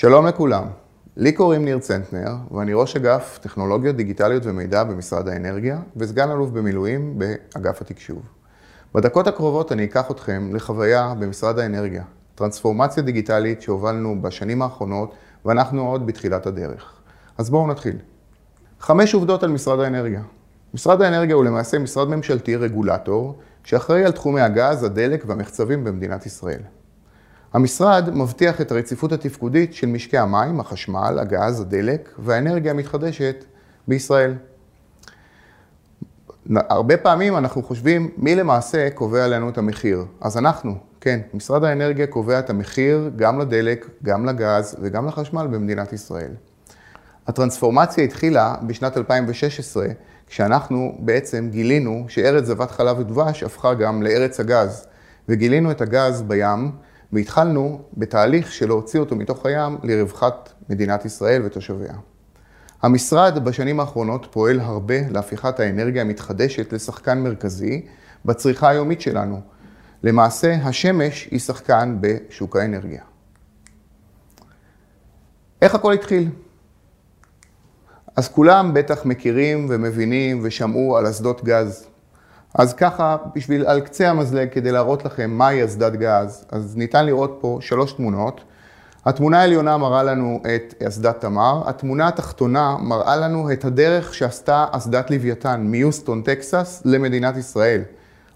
שלום לכולם, לי קוראים ניר צנטנר ואני ראש אגף טכנולוגיות דיגיטליות ומידע במשרד האנרגיה וסגן אלוף במילואים באגף התקשוב. בדקות הקרובות אני אקח אתכם לחוויה במשרד האנרגיה, טרנספורמציה דיגיטלית שהובלנו בשנים האחרונות ואנחנו עוד בתחילת הדרך. אז בואו נתחיל. חמש עובדות על משרד האנרגיה. משרד האנרגיה הוא למעשה משרד ממשלתי רגולטור שאחראי על תחומי הגז, הדלק והמחצבים במדינת ישראל. המשרד מבטיח את הרציפות התפקודית של משקי המים, החשמל, הגז, הדלק והאנרגיה המתחדשת בישראל. הרבה פעמים אנחנו חושבים מי למעשה קובע לנו את המחיר. אז אנחנו, כן, משרד האנרגיה קובע את המחיר גם לדלק, גם לגז וגם לחשמל במדינת ישראל. הטרנספורמציה התחילה בשנת 2016, כשאנחנו בעצם גילינו שארץ זבת חלב ודבש הפכה גם לארץ הגז, וגילינו את הגז בים, והתחלנו בתהליך של להוציא אותו מתוך הים לרווחת מדינת ישראל ותושביה. המשרד בשנים האחרונות פועל הרבה להפיכת האנרגיה המתחדשת לשחקן מרכזי בצריכה היומית שלנו. למעשה, השמש היא שחקן בשוק האנרגיה. איך הכל התחיל? אז כולם בטח מכירים ומבינים ושמעו על אסדות גז. אז ככה, בשביל על קצה המזלג, כדי להראות לכם מהי אסדת גז, אז ניתן לראות פה שלוש תמונות. התמונה העליונה מראה לנו את אסדת תמר, התמונה התחתונה מראה לנו את הדרך שעשתה אסדת לוויתן מיוסטון, טקסס, למדינת ישראל.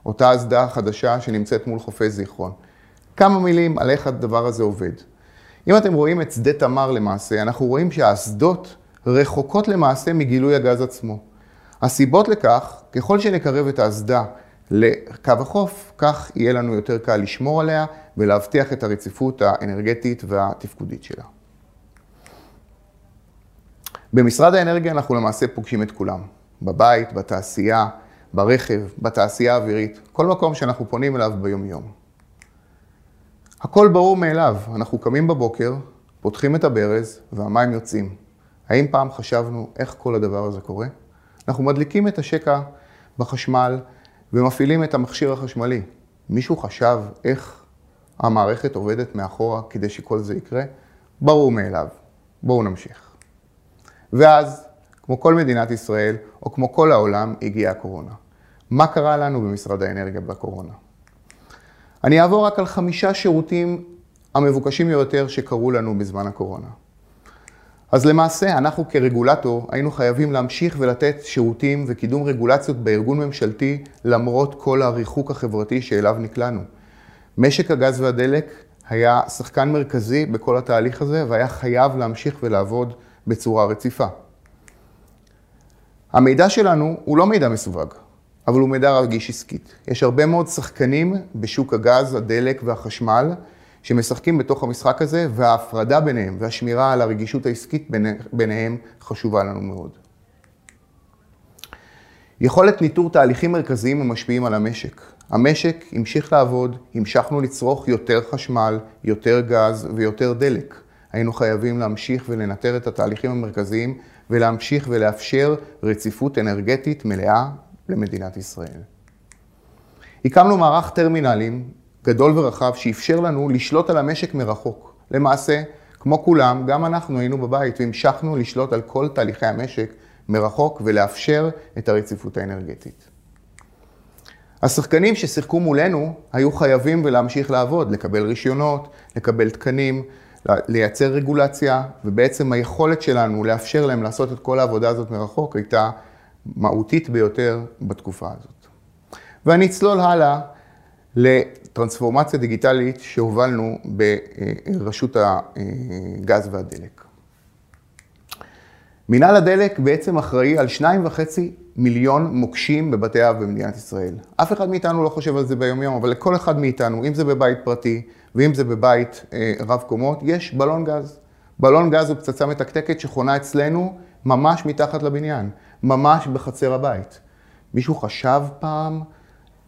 אותה אסדה חדשה שנמצאת מול חופי זיכרון. כמה מילים על איך הדבר הזה עובד. אם אתם רואים את שדה תמר למעשה, אנחנו רואים שהאסדות רחוקות למעשה מגילוי הגז עצמו. הסיבות לכך, ככל שנקרב את האסדה לקו החוף, כך יהיה לנו יותר קל לשמור עליה ולהבטיח את הרציפות האנרגטית והתפקודית שלה. במשרד האנרגיה אנחנו למעשה פוגשים את כולם, בבית, בתעשייה, ברכב, בתעשייה האווירית, כל מקום שאנחנו פונים אליו ביום-יום. הכל ברור מאליו, אנחנו קמים בבוקר, פותחים את הברז והמים יוצאים. האם פעם חשבנו איך כל הדבר הזה קורה? אנחנו מדליקים את השקע בחשמל ומפעילים את המכשיר החשמלי. מישהו חשב איך המערכת עובדת מאחורה כדי שכל זה יקרה? ברור מאליו. בואו נמשיך. ואז, כמו כל מדינת ישראל, או כמו כל העולם, הגיעה הקורונה. מה קרה לנו במשרד האנרגיה בקורונה? אני אעבור רק על חמישה שירותים המבוקשים ביותר שקרו לנו בזמן הקורונה. אז למעשה, אנחנו כרגולטור היינו חייבים להמשיך ולתת שירותים וקידום רגולציות בארגון ממשלתי למרות כל הריחוק החברתי שאליו נקלענו. משק הגז והדלק היה שחקן מרכזי בכל התהליך הזה והיה חייב להמשיך ולעבוד בצורה רציפה. המידע שלנו הוא לא מידע מסווג, אבל הוא מידע רגיש עסקית. יש הרבה מאוד שחקנים בשוק הגז, הדלק והחשמל שמשחקים בתוך המשחק הזה, וההפרדה ביניהם והשמירה על הרגישות העסקית ביניהם חשובה לנו מאוד. יכולת ניטור תהליכים מרכזיים ומשפיעים על המשק. המשק המשיך לעבוד, המשכנו לצרוך יותר חשמל, יותר גז ויותר דלק. היינו חייבים להמשיך ולנטר את התהליכים המרכזיים ולהמשיך ולאפשר רציפות אנרגטית מלאה למדינת ישראל. הקמנו מערך טרמינלים גדול ורחב שאפשר לנו לשלוט על המשק מרחוק. למעשה, כמו כולם, גם אנחנו היינו בבית והמשכנו לשלוט על כל תהליכי המשק מרחוק ולאפשר את הרציפות האנרגטית. השחקנים ששיחקו מולנו היו חייבים ולהמשיך לעבוד, לקבל רישיונות, לקבל תקנים, לייצר רגולציה, ובעצם היכולת שלנו לאפשר להם לעשות את כל העבודה הזאת מרחוק הייתה מהותית ביותר בתקופה הזאת. ואני אצלול הלאה לטרנספורמציה דיגיטלית שהובלנו ברשות הגז והדלק. מינהל הדלק בעצם אחראי על שניים וחצי מיליון מוקשים בבתי אב במדינת ישראל. אף אחד מאיתנו לא חושב על זה ביום יום, אבל לכל אחד מאיתנו, אם זה בבית פרטי ואם זה בבית אה, רב קומות, יש בלון גז. בלון גז הוא פצצה מתקתקת שחונה אצלנו ממש מתחת לבניין, ממש בחצר הבית. מישהו חשב פעם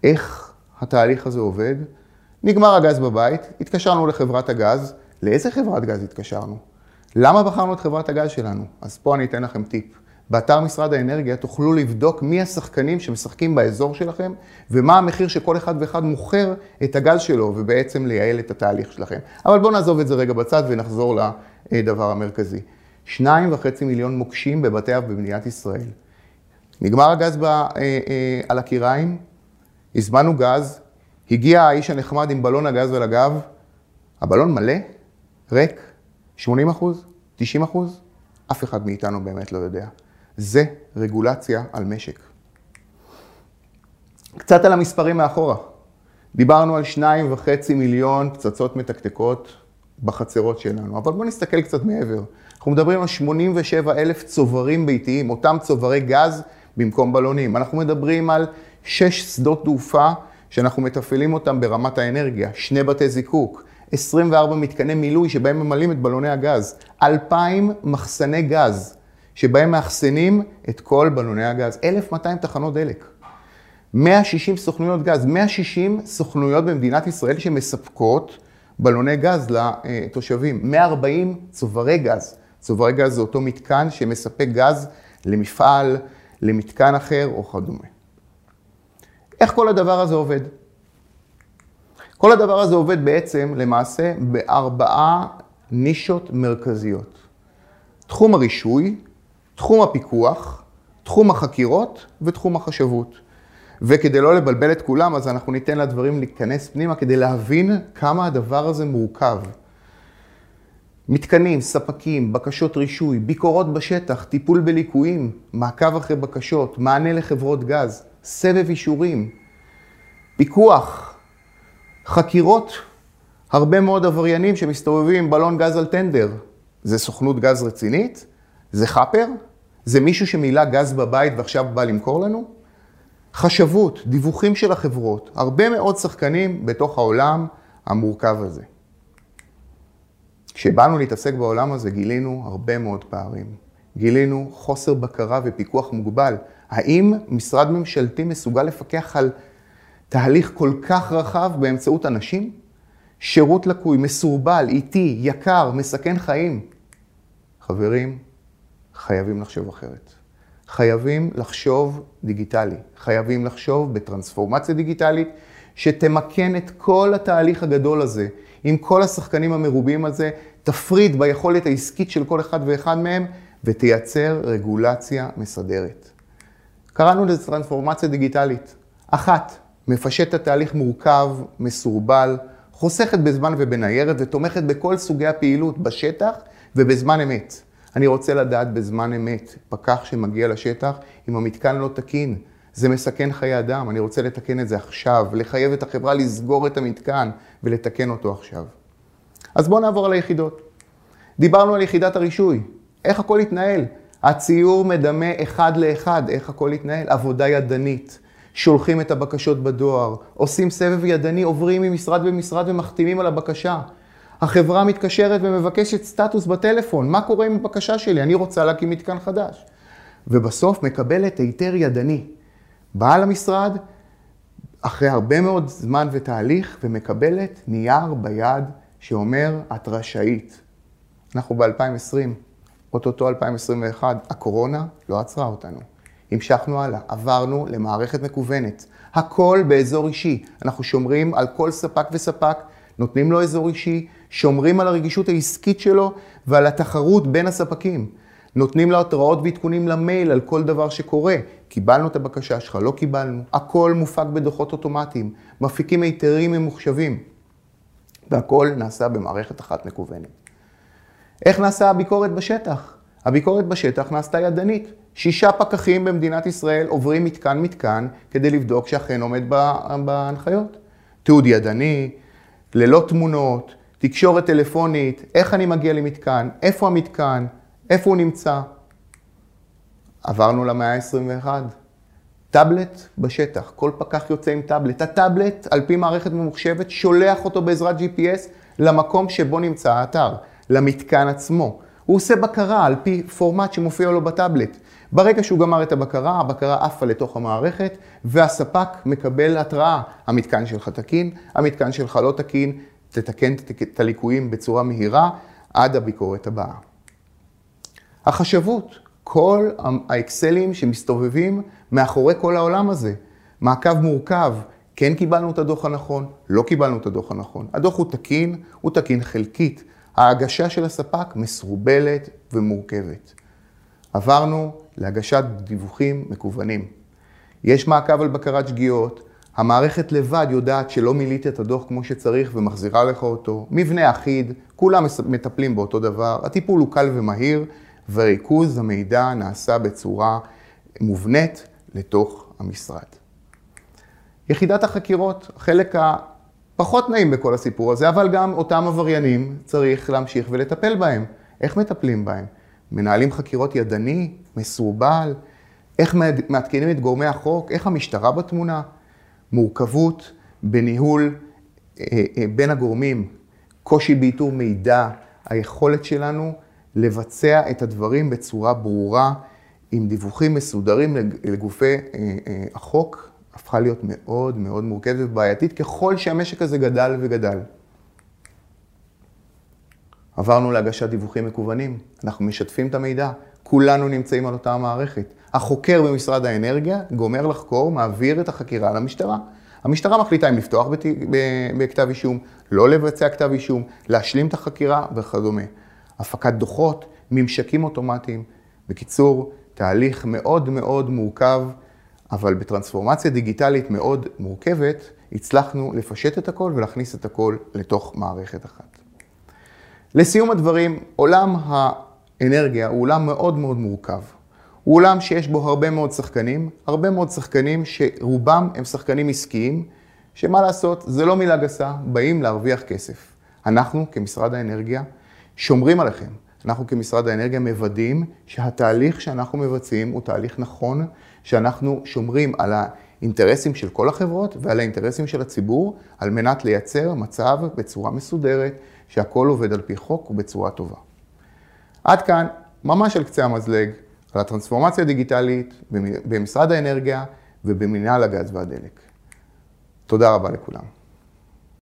איך התהליך הזה עובד, נגמר הגז בבית, התקשרנו לחברת הגז. לאיזה חברת גז התקשרנו? למה בחרנו את חברת הגז שלנו? אז פה אני אתן לכם טיפ. באתר משרד האנרגיה תוכלו לבדוק מי השחקנים שמשחקים באזור שלכם ומה המחיר שכל אחד ואחד מוכר את הגז שלו ובעצם לייעל את התהליך שלכם. אבל בואו נעזוב את זה רגע בצד ונחזור הדבר המרכזי. שניים וחצי מיליון מוקשים בבתי אב במדינת ישראל. נגמר הגז ב, אה, אה, על הקיריים, הזמנו גז, הגיע האיש הנחמד עם בלון הגז על הגב, הבלון מלא, ריק, 80 אחוז, 90 אחוז, אף אחד מאיתנו באמת לא יודע. זה רגולציה על משק. קצת על המספרים מאחורה. דיברנו על שניים וחצי מיליון פצצות מתקתקות בחצרות שלנו, אבל בואו נסתכל קצת מעבר. אנחנו מדברים על 87 אלף צוברים ביתיים, אותם צוברי גז במקום בלונים. אנחנו מדברים על שש שדות תעופה שאנחנו מתפעלים אותם ברמת האנרגיה, שני בתי זיקוק, 24 מתקני מילוי שבהם ממלאים את בלוני הגז, 2,000 מחסני גז שבהם מאחסנים את כל בלוני הגז, 1,200 תחנות דלק. 160 סוכנויות גז, 160 סוכנויות במדינת ישראל שמספקות בלוני גז לתושבים, 140 צוברי גז. צוברי גז זה אותו מתקן שמספק גז למפעל, למתקן אחר או כדומה. איך כל הדבר הזה עובד? כל הדבר הזה עובד בעצם, למעשה, בארבעה נישות מרכזיות. תחום הרישוי, תחום הפיקוח, תחום החקירות ותחום החשבות. וכדי לא לבלבל את כולם, אז אנחנו ניתן לדברים להיכנס פנימה כדי להבין כמה הדבר הזה מורכב. מתקנים, ספקים, בקשות רישוי, ביקורות בשטח, טיפול בליקויים, מעקב אחרי בקשות, מענה לחברות גז, סבב אישורים, פיקוח, חקירות, הרבה מאוד עבריינים שמסתובבים עם בלון גז על טנדר. זה סוכנות גז רצינית? זה חאפר? זה מישהו שמילא גז בבית ועכשיו בא למכור לנו? חשבות, דיווחים של החברות, הרבה מאוד שחקנים בתוך העולם המורכב הזה. כשבאנו להתעסק בעולם הזה גילינו הרבה מאוד פערים. גילינו חוסר בקרה ופיקוח מוגבל. האם משרד ממשלתי מסוגל לפקח על תהליך כל כך רחב באמצעות אנשים? שירות לקוי, מסורבל, איטי, יקר, מסכן חיים. חברים, חייבים לחשוב אחרת. חייבים לחשוב דיגיטלי, חייבים לחשוב בטרנספורמציה דיגיטלית שתמקן את כל התהליך הגדול הזה, עם כל השחקנים המרובים הזה, תפריד ביכולת העסקית של כל אחד ואחד מהם ותייצר רגולציה מסדרת. קראנו לזה טרנספורמציה דיגיטלית. אחת, מפשט את התהליך מורכב, מסורבל, חוסכת בזמן ובניירת ותומכת בכל סוגי הפעילות בשטח ובזמן אמת. אני רוצה לדעת בזמן אמת, פקח שמגיע לשטח, אם המתקן לא תקין, זה מסכן חיי אדם, אני רוצה לתקן את זה עכשיו, לחייב את החברה לסגור את המתקן ולתקן אותו עכשיו. אז בואו נעבור על היחידות. דיברנו על יחידת הרישוי, איך הכל התנהל. הציור מדמה אחד לאחד איך הכל התנהל, עבודה ידנית. שולחים את הבקשות בדואר, עושים סבב ידני, עוברים ממשרד למשרד ומחתימים על הבקשה. החברה מתקשרת ומבקשת סטטוס בטלפון, מה קורה עם הבקשה שלי? אני רוצה להקים מתקן חדש. ובסוף מקבלת היתר ידני. באה למשרד, אחרי הרבה מאוד זמן ותהליך, ומקבלת נייר ביד שאומר, את רשאית. אנחנו ב-2020, אוטוטו 2021, הקורונה לא עצרה אותנו. המשכנו הלאה, עברנו למערכת מקוונת. הכל באזור אישי. אנחנו שומרים על כל ספק וספק, נותנים לו אזור אישי, שומרים על הרגישות העסקית שלו ועל התחרות בין הספקים. נותנים לו התראות ועדכונים למייל על כל דבר שקורה. קיבלנו את הבקשה שלך, לא קיבלנו. הכל מופק בדוחות אוטומטיים. מפיקים היתרים ממוחשבים. והכל נעשה במערכת אחת מקוונת. איך נעשה הביקורת בשטח? הביקורת בשטח נעשתה ידנית. שישה פקחים במדינת ישראל עוברים מתקן-מתקן כדי לבדוק שאכן עומד בהנחיות. תיעוד ידני, ללא תמונות, תקשורת טלפונית, איך אני מגיע למתקן, איפה המתקן, איפה הוא נמצא. עברנו למאה ה-21. טאבלט בשטח, כל פקח יוצא עם טאבלט. הטאבלט, על פי מערכת ממוחשבת, שולח אותו בעזרת GPS למקום שבו נמצא האתר, למתקן עצמו. הוא עושה בקרה על פי פורמט שמופיע לו בטאבלט. ברגע שהוא גמר את הבקרה, הבקרה עפה לתוך המערכת, והספק מקבל התראה. המתקן שלך תקין, המתקן שלך לא תקין, תתקן את הליקויים בצורה מהירה עד הביקורת הבאה. החשבות, כל האקסלים שמסתובבים מאחורי כל העולם הזה. מעקב מורכב, כן קיבלנו את הדוח הנכון, לא קיבלנו את הדוח הנכון. הדוח הוא תקין, הוא תקין חלקית. ההגשה של הספק מסורבלת ומורכבת. עברנו להגשת דיווחים מקוונים. יש מעקב על בקרת שגיאות, המערכת לבד יודעת שלא מילאת את הדוח כמו שצריך ומחזירה לך אותו, מבנה אחיד, כולם מטפלים באותו דבר, הטיפול הוא קל ומהיר, וריכוז המידע נעשה בצורה מובנית לתוך המשרד. יחידת החקירות, חלק הפחות נעים בכל הסיפור הזה, אבל גם אותם עבריינים צריך להמשיך ולטפל בהם. איך מטפלים בהם? מנהלים חקירות ידני, מסורבל, איך מעדכנים את גורמי החוק, איך המשטרה בתמונה, מורכבות בניהול אה, אה, בין הגורמים, קושי באיתור מידע, היכולת שלנו לבצע את הדברים בצורה ברורה, עם דיווחים מסודרים לגופי אה, החוק, הפכה להיות מאוד מאוד מורכבת ובעייתית ככל שהמשק הזה גדל וגדל. עברנו להגשת דיווחים מקוונים, אנחנו משתפים את המידע, כולנו נמצאים על אותה המערכת. החוקר במשרד האנרגיה גומר לחקור, מעביר את החקירה למשטרה. המשטרה מחליטה אם לפתוח בת... בכתב אישום, לא לבצע כתב אישום, להשלים את החקירה וכדומה. הפקת דוחות, ממשקים אוטומטיים. בקיצור, תהליך מאוד מאוד מורכב, אבל בטרנספורמציה דיגיטלית מאוד מורכבת, הצלחנו לפשט את הכל ולהכניס את הכל לתוך מערכת אחת. לסיום הדברים, עולם האנרגיה הוא עולם מאוד מאוד מורכב. הוא עולם שיש בו הרבה מאוד שחקנים, הרבה מאוד שחקנים שרובם הם שחקנים עסקיים, שמה לעשות, זה לא מילה גסה, באים להרוויח כסף. אנחנו כמשרד האנרגיה שומרים עליכם. אנחנו כמשרד האנרגיה מוודאים שהתהליך שאנחנו מבצעים הוא תהליך נכון, שאנחנו שומרים על האינטרסים של כל החברות ועל האינטרסים של הציבור, על מנת לייצר מצב בצורה מסודרת, שהכל עובד על פי חוק ובצורה טובה. עד כאן, ממש על קצה המזלג, על הטרנספורמציה הדיגיטלית במשרד האנרגיה ובמנהל הגז והדלק. תודה רבה לכולם.